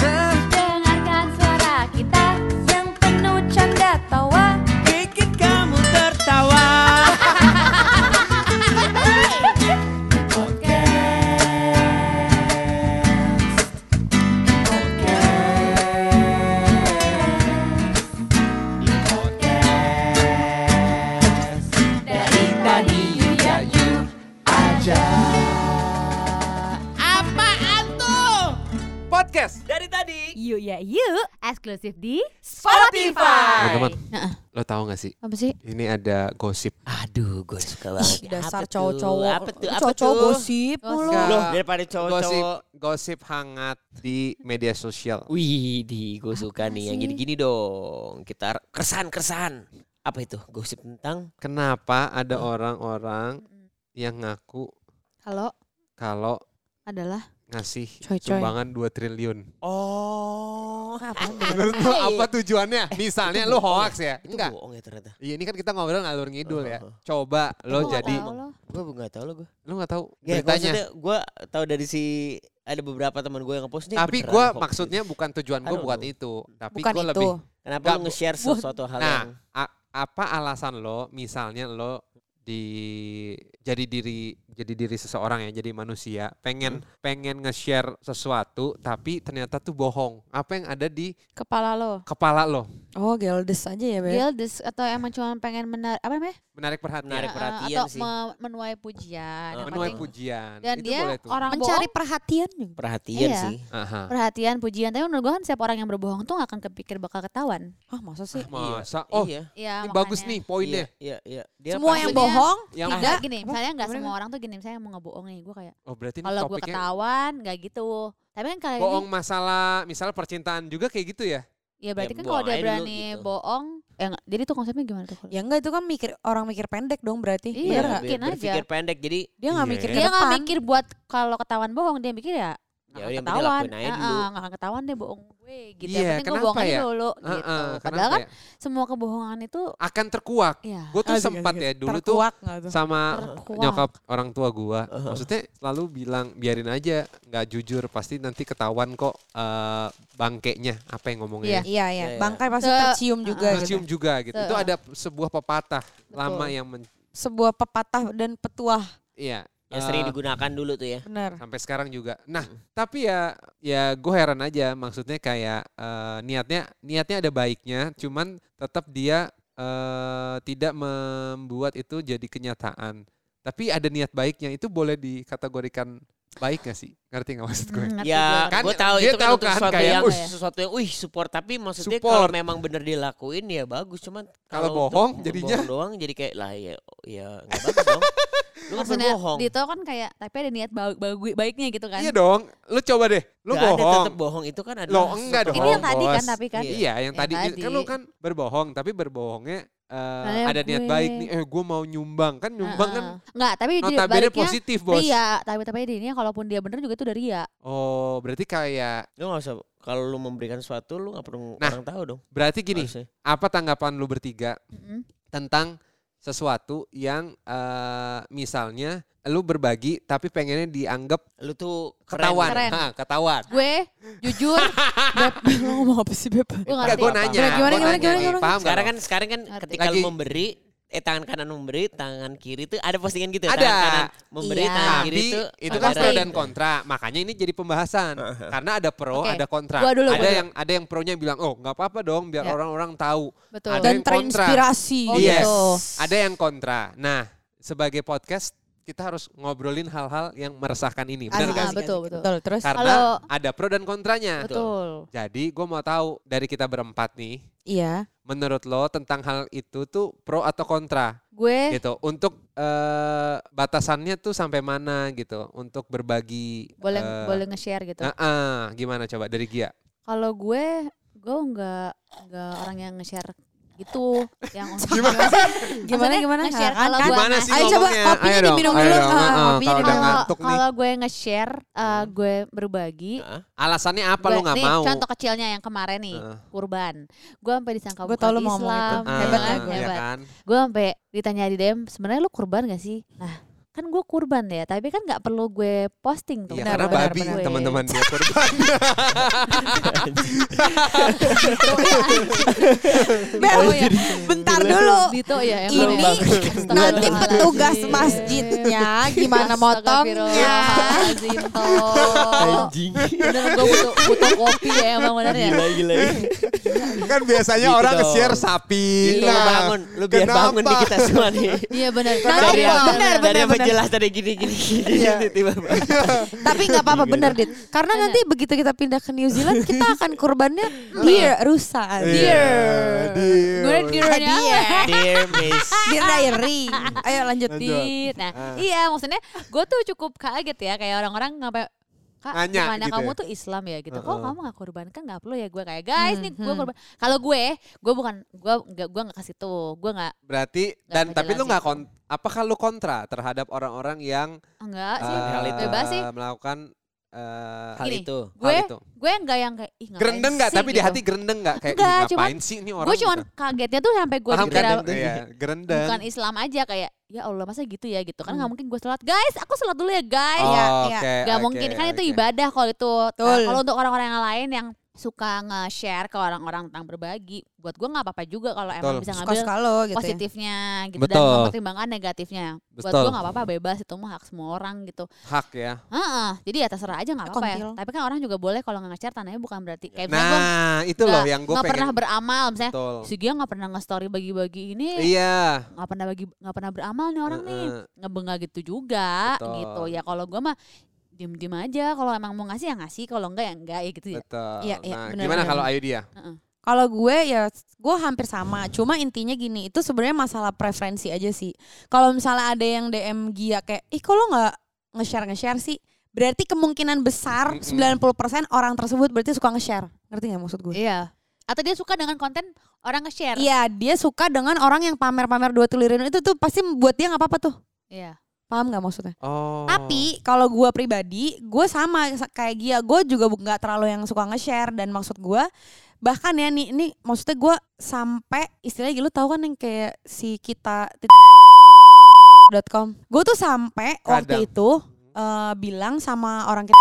sana You ya you eksklusif di Spotify. teman-teman lo tahu gak sih Apa sih? ini ada gosip Aduh, gue suka banget. Dasar cowok-cowok. Apa tuh? Apa Cowok-cowok gosip Gosip. Loh, daripada gosip cowok-cowok. gosip hangat di media sosial Wih, di gue suka nih yang gini-gini dong. Kita keresan-keresan. Apa itu? Gosip tentang kenapa ada orang-orang yang ngaku Kalau kalau adalah ngasih Coy-coy. sumbangan 2 triliun Oh, Apa? menurut lo apa tujuannya misalnya lo hoax ya Itu enggak bohong ya ternyata. Iya ini kan kita ngobrol ngalur ngidul ya. Heeh. Coba lo jadi. Gue nggak tahu lo gue. lo nggak tahu Ya, beritanya. gue tahu dari si ada beberapa teman gue yang ngepost nih. Tapi gue hoax maksudnya bukan tujuan gue bukan itu, tapi Bukan gue itu. lebih. Kenapa lo nge-share sesuatu hal Nah, yang a- apa alasan lo? Misalnya lo di jadi diri jadi diri seseorang ya, jadi manusia, pengen pengen nge-share sesuatu, tapi ternyata tuh bohong. Apa yang ada di Kepala lo. kepala lo? Oh, geldes aja ya, Beb. Gildes atau emang cuma pengen menarik apa namanya? Menarik perhatian, Menarik Eh, perhatian atau sih. me- menuai pujian. Yang menuai pujian. Dan itu dia boleh tuh. orang Mencari bohong, perhatian juga. perhatian Iya. sih. Aha. perhatian, pujian. Tapi menurut gue kan setiap orang yang berbohong tuh gak akan kepikir bakal ketahuan. Ah, masa sih? Masa? Oh, iya. Iya, ini bagus makanya. nih poinnya. Iya, iya. Dia Semua yang bohong Yang Enggak tidak. gini, misalnya nggak semua orang tuh gini, misalnya mau ngebohong nih, gue kayak Oh, berarti kalau gue ketahuan nggak gitu. Tapi kan kali bohong masalah misalnya percintaan juga kayak gitu ya? Ya berarti Ya, kan kalau dia berani gitu. bohong, ya jadi tuh konsepnya gimana tuh? Ya enggak itu kan mikir orang mikir pendek dong berarti. Iya, Bener mungkin aja. berpikir pendek. Jadi Dia nggak Iya mikir ya. Dia nggak mikir buat kalau ketahuan bohong, dia mikir ya Ya yang ketahuan, lakuin aja dulu. nggak akan ketahuan deh bohong gue gitu. Iya, gue kenapa bohong aja ya? dulu Heeh, gitu. kenapa Padahal kan ya? semua kebohongan itu akan terkuak. ya Gue tuh sempat ya dulu tuh Terkuak nggak tuh? sama terkuak. nyokap orang tua gua. Uh-huh. Maksudnya selalu bilang biarin aja nggak jujur pasti nanti ketahuan kok eh, bangkainya apa yang ngomongnya. Iya. Iya, iya. Iya, iya. Bangkai pasti Se- tercium juga gitu. Tercium juga gitu. Itu ada sebuah pepatah Betul. lama yang men- Sebuah pepatah dan petuah. iya yang sering eh, digunakan dulu tuh ya. Benar. sampai sekarang juga. Nah, tapi ya ya gue heran aja maksudnya kayak eh, niatnya niatnya ada baiknya, cuman tetap dia eh, tidak membuat itu jadi kenyataan. Tapi ada niat baiknya itu boleh dikategorikan baik gak sih? Ngerti nggak maksud gue? Hmm, ngerti Ya, gue. Kan gue tahu dia itu kan tahu untuk kan sesuatu kayak, yang "Wih." sesuatu yang, wih support. Tapi maksudnya Support. kalau memang bener dilakuin ya bagus. Cuman Kalau bohong jadinya- bohong doang jadi kayak lah ya, ya nggak bagus dong. Lu kan Maksudnya berbohong. Dito kan kayak tapi ada niat ba- bagu- baiknya gitu kan. Iya dong, lu coba deh, lu ada bohong. tetap bohong itu kan ada. Lo enggak dong. Ini yang tadi kan tapi kan. Iya. Iya, yang Yang tadi, tadi. kan lu kan berbohong, tapi berbohongnya eh, Kayak ada niat gue- baik nih. Eh, gue mau nyumbang kan nyumbang kan Enggak, tapi dia notabene positif bos. Iya, tapi tapi ini kalaupun dia bener juga itu dari ya. Oh, berarti kayak Lu nggak usah kalau lu memberikan sesuatu lu nggak perlu Nah, orang tahu dong. berarti gini, Harusnya. apa tanggapan lu bertiga Mm-mm. tentang sesuatu yang eh, misalnya lu berbagi tapi pengennya dianggap Lu tuh keren. ketahuan, Keren. Ha, ketahuan. Gue jujur, Beb, lu ngomong apa sih, Beb? gue Enggak, ngerti. gue apa. nanya. Gimana, gimana, nanya gimana, gimana? Paham nggak Sekarang kan sekarang kan Ngerti. ketika Lagi- lu memberi eh tangan kanan memberi, tangan kiri tuh ada postingan gitu ya. Ada. Tangan kanan memberi, Iya. tangan kiri Tapi tuh itu kan ada- pro dan kontra, makanya ini jadi pembahasan. Karena ada pro, Oke, ada kontra. gua dulu, ada gua dulu. yang ada yang pronya bilang, "Oh, nggak apa-apa dong biar Ya. orang-orang tahu." Betul. Ada Dan yang kontra. terinspirasi. Oh, yes. gitu. Ada yang kontra. Nah, sebagai podcast kita harus ngobrolin hal-hal yang meresahkan ini. Benar ah, sih? betul, betul. Betul, terus? Karena Kalau- ada pro dan kontranya. Betul. Jadi gue mau tahu dari kita berempat nih, Iya. menurut lo tentang hal itu tuh pro atau kontra Gue gitu. Untuk eh, batasannya tuh sampai mana gitu untuk berbagi. boleh eh, boleh nge-share gitu. Nah, ah, gimana coba dari Gia? Kalau gue gue nggak nggak orang yang nge-share gitu yang Gimana? Gimana, gimana? nge-share Kan- kalau kan- gue Gimana sih Ayo coba kopinya Ayo diminum dulu. dong. Ah, Ah, kopinya kalau kalau kalau gue nge-share uh, gue berbagi Hah? Alasannya apa gue, lo nggak mau? contoh kecilnya yang kemarin nih Heeh. kurban gue sampai disangka bukan tau lu mau ngomong Islam itu. Hebat ya kan? ya, hebat kan? gue sampai ditanya di DM sebenarnya lu kurban gak sih nah kan gue kurban ya, tapi kan nggak perlu gue posting tuh. Iya, Benar, karena benar, babi benar. teman-teman dia kurban. Bel, Oh, iya. bentar dulu. Dito ya emang Ini ya. nanti petugas masjidnya gimana motongnya. Anjing. Bener gue butuh, butuh kopi ya emang bener ya. Gila gila. kan biasanya Gitu orang nge-share sapi. Gitu, lu bangun, lu biar bangun di kita semua nih. Iya benar, yang benar, penjelas tadi gini gini gini Iya. tiba-tiba. Tapi nggak apa-apa bener dit. Karena nanti begitu kita pindah ke New Zealand kita akan kurbannya deer rusa. Iya, Dear. dear. Gue dearnya. Dear. Dear Miss. Deer diary. Ayo lanjut. Lanjut. Dit. Nah, Ah. iya maksudnya gue tuh cukup kaget ya kayak orang-orang ngapain Kak, Nanya bukannya gitu kamu ya? tuh Islam ya gitu. Kok Heeh. kamu gak kurban? Kan gak perlu ya gue kayak guys nih gue Hmm, hmm. kurban. Kalau gue, gue bukan gue nggak gue nggak kasih tuh. Gue nggak Berarti Nggak dan tapi lu nggak kon apakah lu kontra terhadap orang-orang yang enggak sih. itu. Bebas sih. melakukan eh, Hal Gini, itu. Gue hal itu. gue nggak yang kayak ih ngapain Gerendeng nggak? sih Tapi di gitu. hati gerendeng nggak? Kayak Enggak, "Ih, cuman- ngapain sih ini orang? Gue cuman gitu. kagetnya tuh sampai gue Paham dikira kan? Iya, gerendeng. bukan Islam aja kayak ya Allah masa gitu ya gitu kan Hmm. nggak mungkin gue sholat guys aku sholat dulu ya guys Oh, Iya, oke, iya. Gak oke, mungkin kan itu oke. ibadah kalau itu. Nah, kalau untuk orang-orang yang lain yang suka nge-share ke orang-orang tentang berbagi, buat gue nggak apa-apa juga kalau emang bisa ngambil lo gitu ya. positifnya gitu dan Betul. mempertimbangkan negatifnya. Buat Betul. gue nggak apa-apa bebas itu mah hak semua orang gitu. Hak ya. Heeh, jadi ya terserah aja nggak apa-apa ya. Tapi kan orang juga boleh kalau nggak nge-share tandanya bukan berarti kayak Nah, itu loh yang gue nggak pengen. pernah beramal misalnya Betul. si Gia nggak pernah nge-story bagi-bagi ini Iya. nggak pernah bagi nggak pernah beramal nih orang nih Heeh. ngebengah gitu juga Betul. gitu ya kalau gue mah diem diem aja kalau emang mau ngasih ya ngasih kalau enggak ya enggak ya gitu ya Betul. Iya, iya, nah, benar, gimana kalau. Ayu dia? Kalau gue ya gue hampir sama. Cuma intinya gini, itu sebenarnya masalah preferensi aja sih. Kalau misalnya ada yang DM Gia kayak, "Ih, kok lo nggak nge-share nge-share sih?" Berarti kemungkinan besar Mm-mm. 90% orang tersebut berarti suka nge-share. Ngerti gak maksud gue? iya atau dia suka dengan konten orang nge-share Iya, dia suka dengan orang yang pamer-pamer dua triliun itu tuh pasti buat dia nggak apa-apa tuh. iya Paham nggak maksudnya? Oh. Tapi kalau gue pribadi, gue sama kayak Gia, gue juga nggak terlalu yang suka nge-share dan maksud gue bahkan ya nih ini maksudnya gue sampai istilahnya lu tahu kan yang kayak si kita .com. Gue tuh sampai waktu itu eh, bilang sama orang kita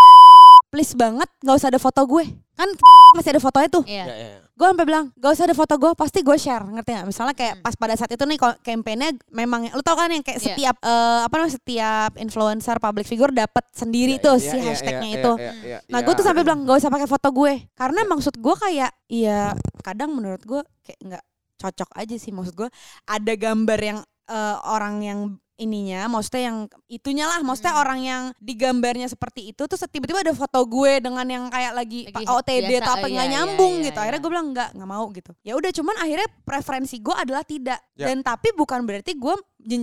please banget nggak usah ada foto gue kan masih ada fotonya tuh iya Ya, ya. gue sampai bilang gak usah ada foto gue pasti gue share ngerti nggak misalnya kayak Hmm. pas pada saat itu nih campaignnya memang lu tau kan yang kayak Iya. setiap eh, apa namanya setiap influencer public figure dapat sendiri Iya, tuh iya, si iya, hashtagnya iya, itu iya, iya, nah iya. gue tuh sampai bilang gak usah pakai foto gue karena maksud gue kayak iya kadang menurut gue kayak nggak cocok aja sih maksud gue ada gambar yang eh, orang yang ininya maksudnya yang itunya lah maksudnya Hmm. orang yang di gambarnya seperti itu terus tiba-tiba ada foto gue dengan yang kayak lagi, Lagi OTD biasa, atau apa iya, nggak iya, nyambung iya, gitu. iya. akhirnya gue bilang nggak nggak mau gitu. Ya udah cuman akhirnya preferensi gue adalah tidak. Ya. dan tapi bukan berarti gue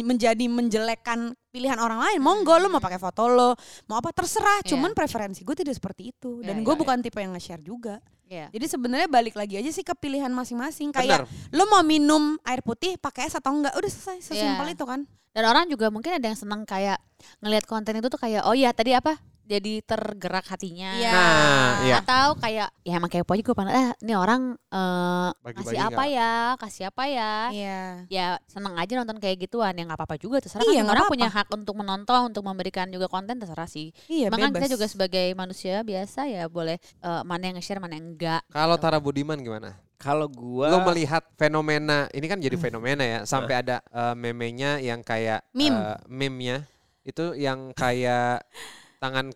menjadi menjelekkan pilihan orang lain. Monggo lo mau pakai foto lo mau apa terserah. Iya. cuman preferensi gue tidak seperti itu. Dan Iya, gue iya, bukan tipe yang nge-share juga iya jadi sebenarnya balik lagi aja sih ke pilihan masing-masing kayak Benar. lo mau minum air putih pakai es atau enggak udah selesai sesimpel Iya. itu kan dan orang juga mungkin ada yang senang kayak ngelihat konten itu tuh kayak oh iya tadi apa jadi tergerak hatinya Iya. Nah, iya. atau kayak ya emang kepo aja gue pandang eh ini orang eh kasih apa nggak? ya kasih apa ya iya ya seneng aja nonton kayak gituan ya nggak apa-apa juga terserah Iya, kan orang apa-apa. punya hak untuk menonton untuk memberikan juga konten terserah sih iya kan bebas kita juga sebagai manusia biasa ya boleh eh, mana yang nge-share mana yang enggak Kalau Tara Budiman gimana? Kalau gua Lo melihat fenomena ini kan jadi fenomena ya sampai ada eh, memenya yang kayak Meme. eh, meme-nya itu yang kayak tangan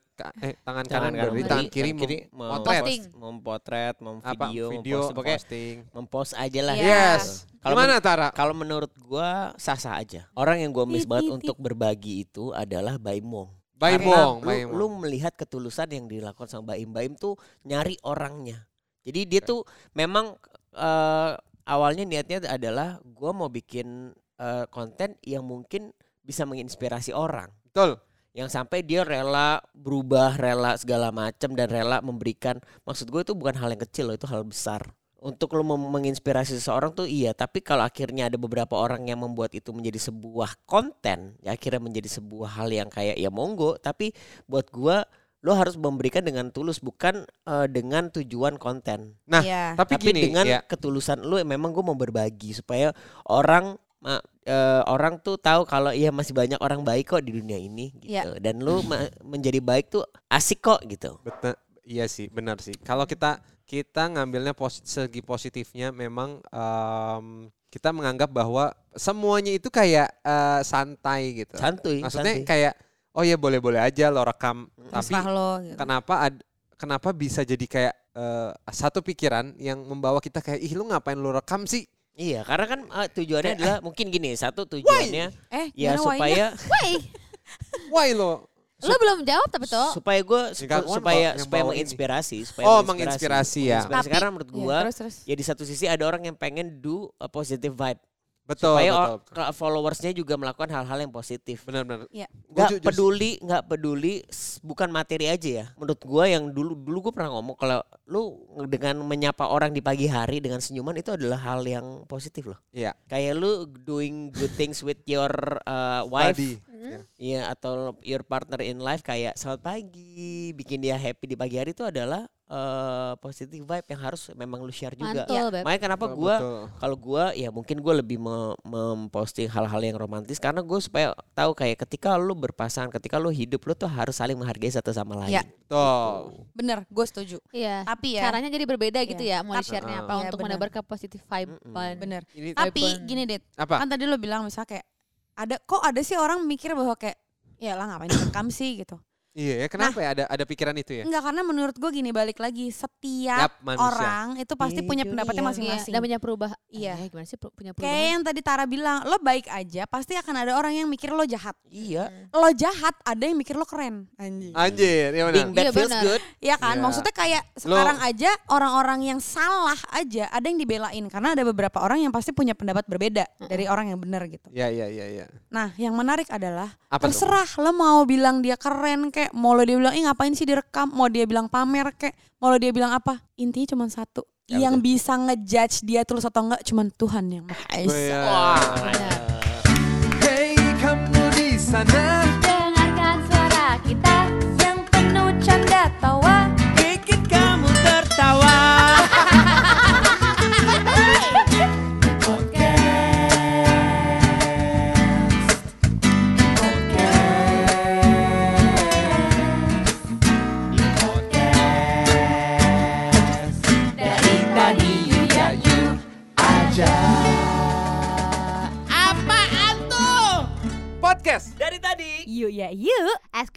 eh tangan kanan Tangan kanan tangan kiri, tangan kiri. Posting. memotret, mau apa video, mempost, pokoknya posting. mempost aja lah. Iya. Yes. Kalau Gimana Tara? Kalau menurut gua sah-sah aja. Orang yang gua miss banget untuk berbagi itu adalah Baimong. Baimong, Baimong. lu, lu melihat ketulusan yang dilakukan sama Baim Baim tuh nyari orangnya. Jadi dia tuh memang eh, awalnya niatnya adalah gua mau bikin eh, konten yang mungkin bisa menginspirasi orang. Betul. Yang sampai dia rela berubah, rela segala macam dan rela memberikan. Maksud gue itu bukan hal yang kecil loh, itu hal besar. Untuk lo menginspirasi seseorang tuh iya, tapi kalau akhirnya ada beberapa orang yang membuat itu menjadi sebuah konten, ya akhirnya menjadi sebuah hal yang kayak ya monggo, tapi buat gua lo harus memberikan dengan tulus bukan eh, dengan tujuan konten. Nah, Iya. Tapi, Tapi gini, dengan ya. ketulusan lu memang gue mau berbagi supaya orang ma- eh, orang tuh tahu kalau iya masih banyak orang baik kok di dunia ini gitu. Iya. Dan lu ma- menjadi baik tuh asik kok gitu. Betul. Iya sih, benar sih. Kalau kita kita ngambilnya posi- segi positifnya memang em, kita menganggap bahwa semuanya itu kayak eh, santai gitu. Santuy, Maksudnya santuy. kayak oh ya boleh-boleh aja lo rekam, tapi lo gitu. kenapa ad- kenapa bisa jadi kayak eh, satu pikiran yang membawa kita kayak ih lu ngapain lu rekam sih? Iya, karena kan eh, tujuannya adalah mungkin gini, satu tujuannya Eh, ya supaya Woi, Why lo? lo belum jawab tapi tuh. supaya gue supaya supaya menginspirasi supaya Oh, menginspirasi ya. Menginspirasi. Tapi- karena menurut gue terus terus. ya di satu sisi ada orang yang pengen do a positive vibe Betul, supaya betul. followersnya juga melakukan hal-hal yang positif Benar-benar. Iya. nggak Gua ju- peduli nggak peduli bukan materi aja ya menurut gua yang dulu dulu gue pernah ngomong kalau lu dengan menyapa orang di pagi hari dengan senyuman itu adalah hal yang positif loh Iya. kayak lu doing good things with your uh, wife Tadi. Iya atau your partner in life kayak selamat pagi bikin dia happy di pagi hari itu adalah eh positive vibe yang harus memang lu share juga. Mantul, Beb. Makanya kenapa gua betul. kalau gua ya mungkin gua lebih me- memposting hal-hal yang romantis karena gue supaya tahu kayak ketika lu berpasangan, ketika lu hidup lu tuh harus saling menghargai satu sama lain. Iya. Betul. Bener, gue setuju. Iya. Tapi ya, Caranya jadi berbeda gitu Iya. ya mau Tapi- di-share-nya apa Iya, untuk benar. menebarkan positive vibe. Mm-mm. bener. Ini Tapi Vibe. gini deh, apa? kan tadi lo bilang misalnya kayak ada kok ada sih orang mikir bahwa kayak ya lah ngapain rekam sih gitu. Iya ya, kenapa ya ada ada pikiran itu ya? Enggak karena menurut gue gini balik lagi setiap Yap, manusia. orang itu pasti Di punya pendapatnya Iya, masing-masing. dan punya perubahan. Iya. Eh, gimana sih pu- punya Kayak perubahan? yang tadi Tara bilang, lo baik aja, pasti akan ada orang yang mikir lo jahat. Iya. Lo jahat, ada yang mikir lo keren. Anjing. Anjir, ya Being benar. bad Iya, feels benar. good. Iya kan? Iya. Maksudnya kayak Lo- sekarang aja orang-orang yang salah aja ada yang dibelain karena ada beberapa orang yang pasti punya pendapat berbeda dari orang yang benar gitu. Ya ya ya ya. Nah, yang menarik adalah Apa tuh? terserah lo mau bilang dia keren kayak mau lo dia bilang ih ngapain sih direkam, mau dia bilang pamer kayak mau lo dia bilang apa. Intinya cuma satu. Ya, yang bisa ngejudge dia tulus atau enggak cuma Tuhan yang Maha Esa. Iya. Benar. Hey kamu di sana